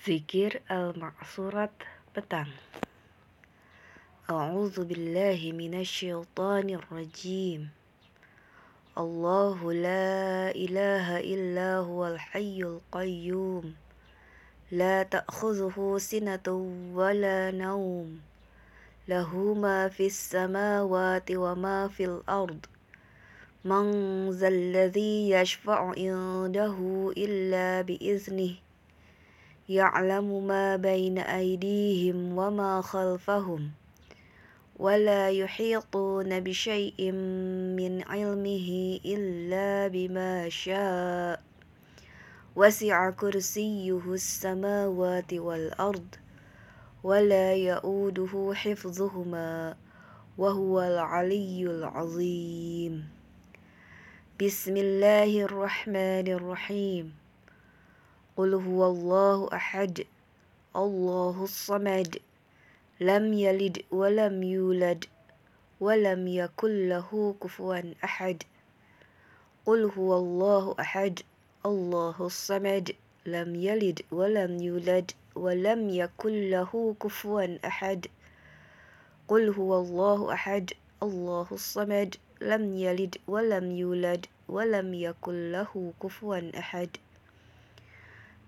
Zikir al-ma'surat petang A'udzu billahi minasyaitonir rajim Allahu la ilaha illa huwal hayyul qayyum La ta'khudhuhu sinatun wa la naum Lahu ma fis samawati wa ma fil ard Man zal ladzi yashfa'u indahu illa biiznihi يعلم ما بين أيديهم وما خلفهم ولا يحيطون بشيء من علمه إلا بما شاء. وسع كرسيه السماوات والأرض ولا يؤوده حفظهما وهو العلي العظيم. بسم الله الرحمن الرحيم. قل هو الله أحد الله الصمد لم يلد ولم يولد ولم يكن له كفوا أحد. قل هو الله أحد الله الصمد لم يلد ولم يولد ولم يكن له كفوا أحد. قل هو الله أحد الله الصمد لم يلد ولم يولد ولم يكن له كفوا أحد.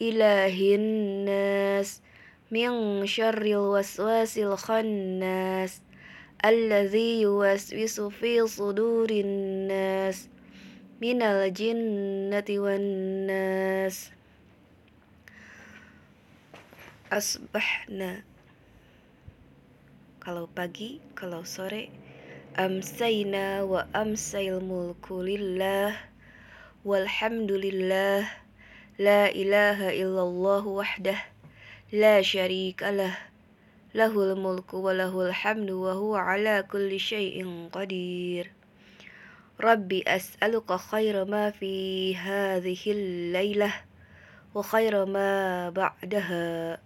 إله الناس من شر الوسواس الخناس الذي يوسوس في صدور الناس من الجنة والناس. أصبحنا kalau pagi, kalau sore Amsayna wa amsayil mulku lillah Walhamdulillah لا إله إلا الله وحده لا شريك له له الملك وله الحمد وهو على كل شيء قدير. ربي أسألك خير ما في هذه الليلة وخير ما بعدها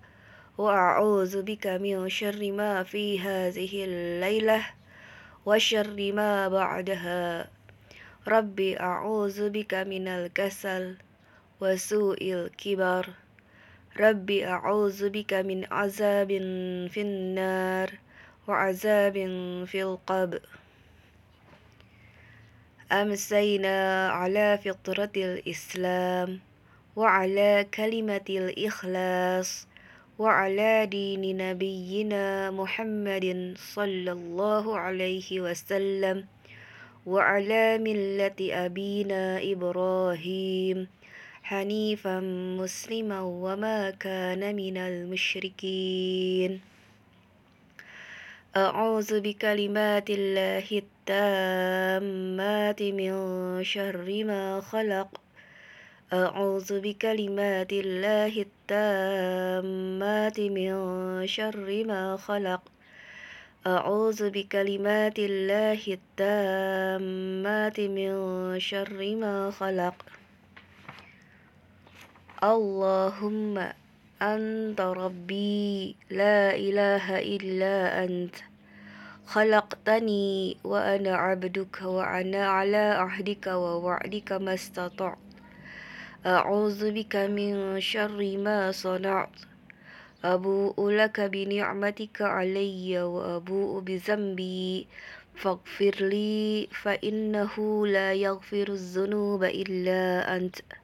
وأعوذ بك من شر ما في هذه الليلة وشر ما بعدها. ربي أعوذ بك من الكسل وسوء الكبر. ربي أعوذ بك من عذاب في النار وعذاب في القبر. أمسينا على فطرة الإسلام وعلى كلمة الإخلاص وعلى دين نبينا محمد صلى الله عليه وسلم وعلى ملة أبينا إبراهيم حنيفا مسلما وما كان من المشركين. أعوذ بكلمات الله التامات من شر ما خلق. أعوذ بكلمات الله التامات من شر ما خلق. أعوذ بكلمات الله التامات من شر ما خلق. اللهم أنت ربي لا إله إلا أنت. خلقتني وأنا عبدك وأنا على عهدك ووعدك ما استطعت. أعوذ بك من شر ما صنعت. أبوء لك بنعمتك علي وأبوء بذنبي. فاغفر لي فإنه لا يغفر الذنوب إلا أنت.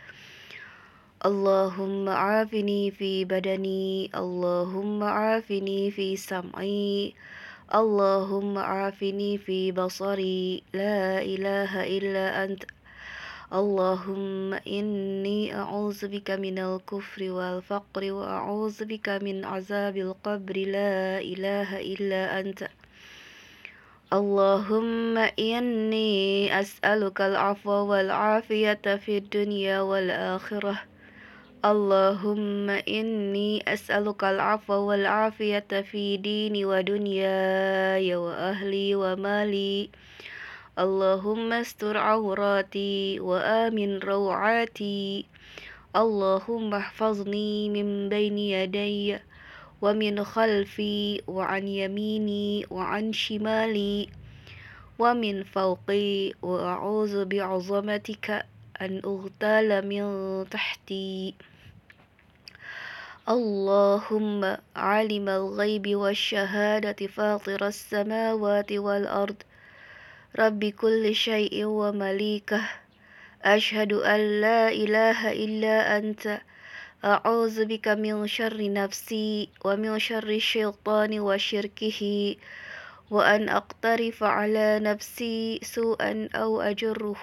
اللهم عافني في بدني اللهم عافني في سمعي اللهم عافني في بصري. لا إله إلا أنت. اللهم إني أعوذ بك من الكفر والفقر وأعوذ بك من عذاب القبر. لا إله إلا أنت. اللهم إني أسألك العفو والعافية في الدنيا والآخرة. اللهم إني أسألك العفو والعافية في ديني ودنياي وأهلي ومالي. اللهم استر عوراتي وآمن روعاتي. اللهم احفظني من بين يدي ومن خلفي وعن يميني وعن شمالي. ومن فوقي وأعوذ بعظمتك أن أغتال من تحتي. اللهم علم الغيب والشهادة فاطر السماوات والأرض. رب كل شيء ومليكه. أشهد أن لا إله إلا أنت. أعوذ بك من شر نفسي ومن شر الشيطان وشركه. وأن أقترف على نفسي سوءا أو أجره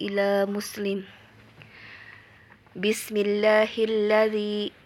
إلى مسلم. بسم الله الذي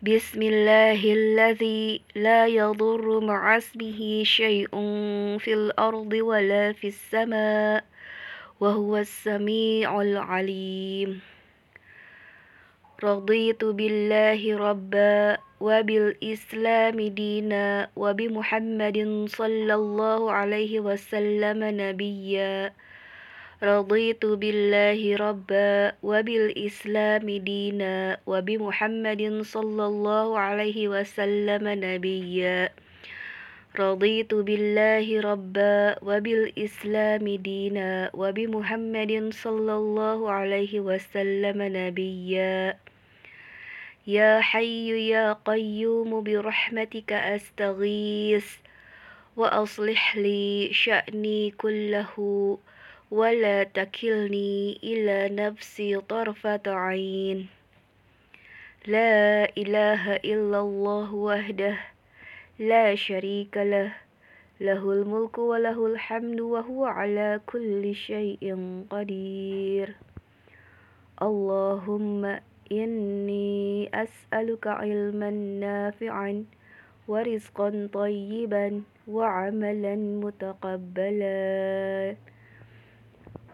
بسم الله الذي لا يضر مع اسمه شيء في الأرض ولا في السماء وهو السميع العليم. رضيت بالله ربا وبالإسلام دينا وبمحمد صلى الله عليه وسلم نبيا. رضيت بالله ربا وبالإسلام دينا وبمحمد صلى الله عليه وسلم نبيا. رضيت بالله ربا وبالإسلام دينا وبمحمد صلى الله عليه وسلم نبيا. يا حي يا قيوم برحمتك أستغيث وأصلح لي شأني كله ولا تكلني إلى نفسي طرفة عين. لا إله إلا الله وحده لا شريك له له الملك وله الحمد وهو على كل شيء قدير. اللهم إني أسألك علما نافعا ورزقا طيبا وعملا متقبلا.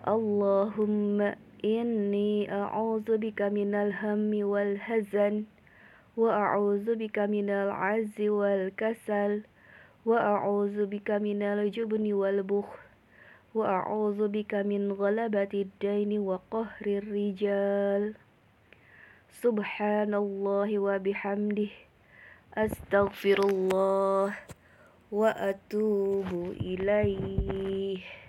اللهم إني أعوذ بك من الهم والهزن وأعوذ بك من العز والكسل وأعوذ بك من الجبن والبخل وأعوذ بك من غلبة الدين وقهر الرجال سبحان الله وبحمده أستغفر الله وأتوب إليه